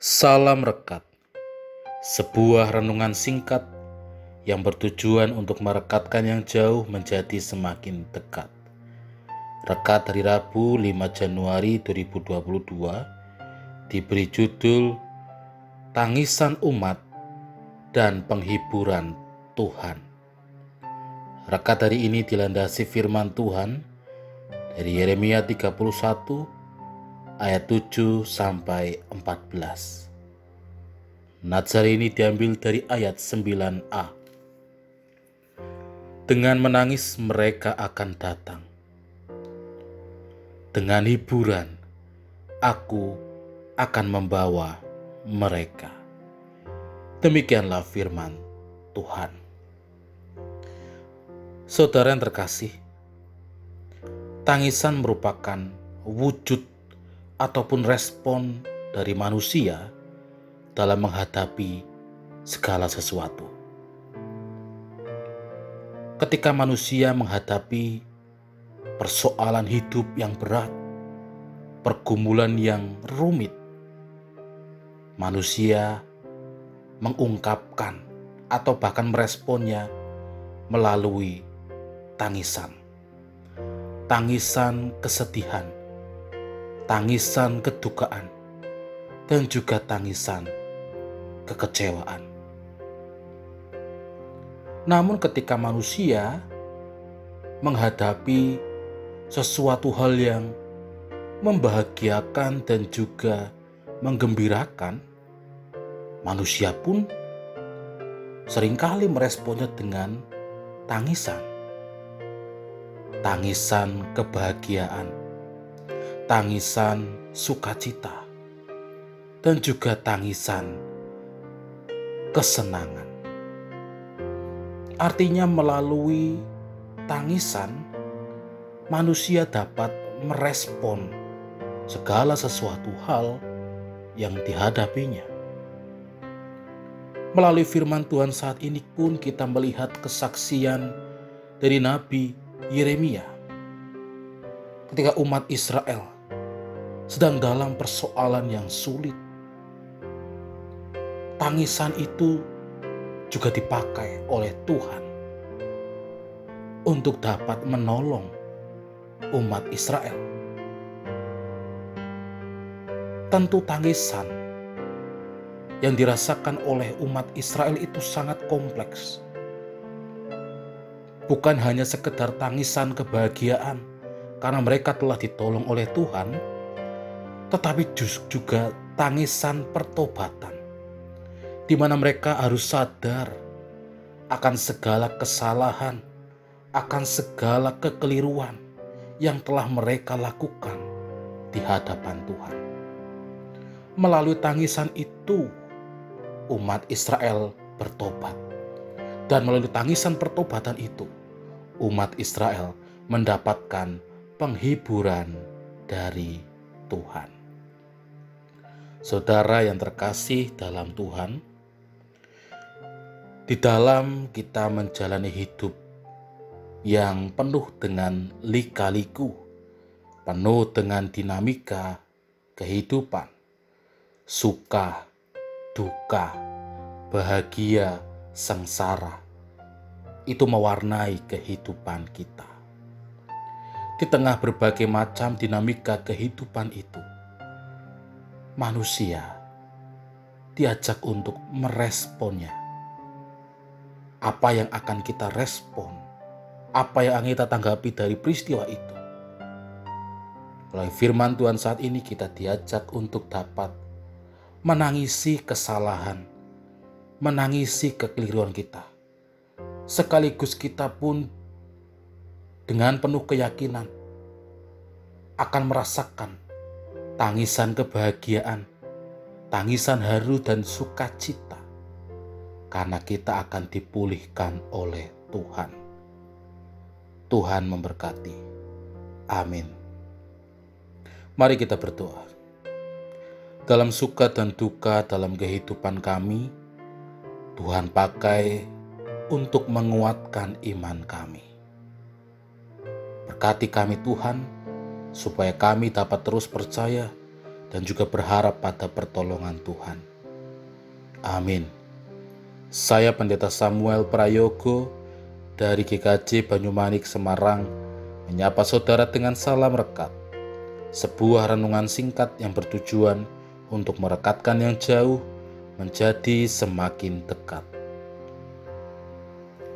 Salam Rekat, sebuah renungan singkat yang bertujuan untuk merekatkan yang jauh menjadi semakin dekat. Rekat hari Rabu 5 Januari 2022 diberi judul Tangisan Umat dan Penghiburan Tuhan. Rekat hari ini dilandasi firman Tuhan dari Yeremia 31 ayat 7 sampai 14. Nazar ini diambil dari ayat 9a. Dengan menangis mereka akan datang. Dengan hiburan aku akan membawa mereka. Demikianlah firman Tuhan. Saudara yang terkasih, tangisan merupakan wujud ataupun respon dari manusia dalam menghadapi segala sesuatu. Ketika manusia menghadapi persoalan hidup yang berat, pergumulan yang rumit, manusia mengungkapkan atau bahkan meresponnya melalui tangisan. Tangisan kesedihan, tangisan kedukaan, dan juga tangisan kekecewaan. Namun, ketika manusia menghadapi sesuatu hal yang membahagiakan dan juga menggembirakan, manusia pun sering kali meresponnya dengan tangisan, tangisan kebahagiaan tangisan sukacita, dan juga tangisan kesenangan. Artinya, melalui tangisan, manusia dapat merespon segala sesuatu hal yang dihadapinya. Melalui firman Tuhan saat ini pun kita melihat kesaksian dari Nabi Yeremia ketika umat Israel sedang dalam persoalan yang sulit. Tangisan itu juga dipakai oleh Tuhan untuk dapat menolong umat Israel. Tentu tangisan yang dirasakan oleh umat Israel itu sangat kompleks. Bukan hanya sekedar tangisan kebahagiaan karena mereka telah ditolong oleh Tuhan, tetapi juga tangisan pertobatan, di mana mereka harus sadar akan segala kesalahan, akan segala kekeliruan yang telah mereka lakukan di hadapan Tuhan. Melalui tangisan itu, umat Israel bertobat, dan melalui tangisan pertobatan itu, umat Israel mendapatkan penghiburan dari Tuhan. Saudara yang terkasih dalam Tuhan, di dalam kita menjalani hidup yang penuh dengan lika-liku, penuh dengan dinamika kehidupan, suka, duka, bahagia, sengsara, itu mewarnai kehidupan kita. Di tengah berbagai macam dinamika kehidupan itu, manusia diajak untuk meresponnya. Apa yang akan kita respon, apa yang akan kita tanggapi dari peristiwa itu. Melalui firman Tuhan saat ini kita diajak untuk dapat menangisi kesalahan, menangisi kekeliruan kita. Sekaligus kita pun dengan penuh keyakinan akan merasakan tangisan kebahagiaan, tangisan haru dan sukacita, karena kita akan dipulihkan oleh Tuhan. Tuhan memberkati. Amin. Mari kita berdoa. Dalam suka dan duka dalam kehidupan kami, Tuhan pakai untuk menguatkan iman kami. Berkati kami Tuhan, supaya kami dapat terus percaya dan juga berharap pada pertolongan Tuhan. Amin. Saya Pendeta Samuel Prayogo dari GKJ Banyumanik Semarang menyapa saudara dengan salam rekat. Sebuah renungan singkat yang bertujuan untuk merekatkan yang jauh menjadi semakin dekat.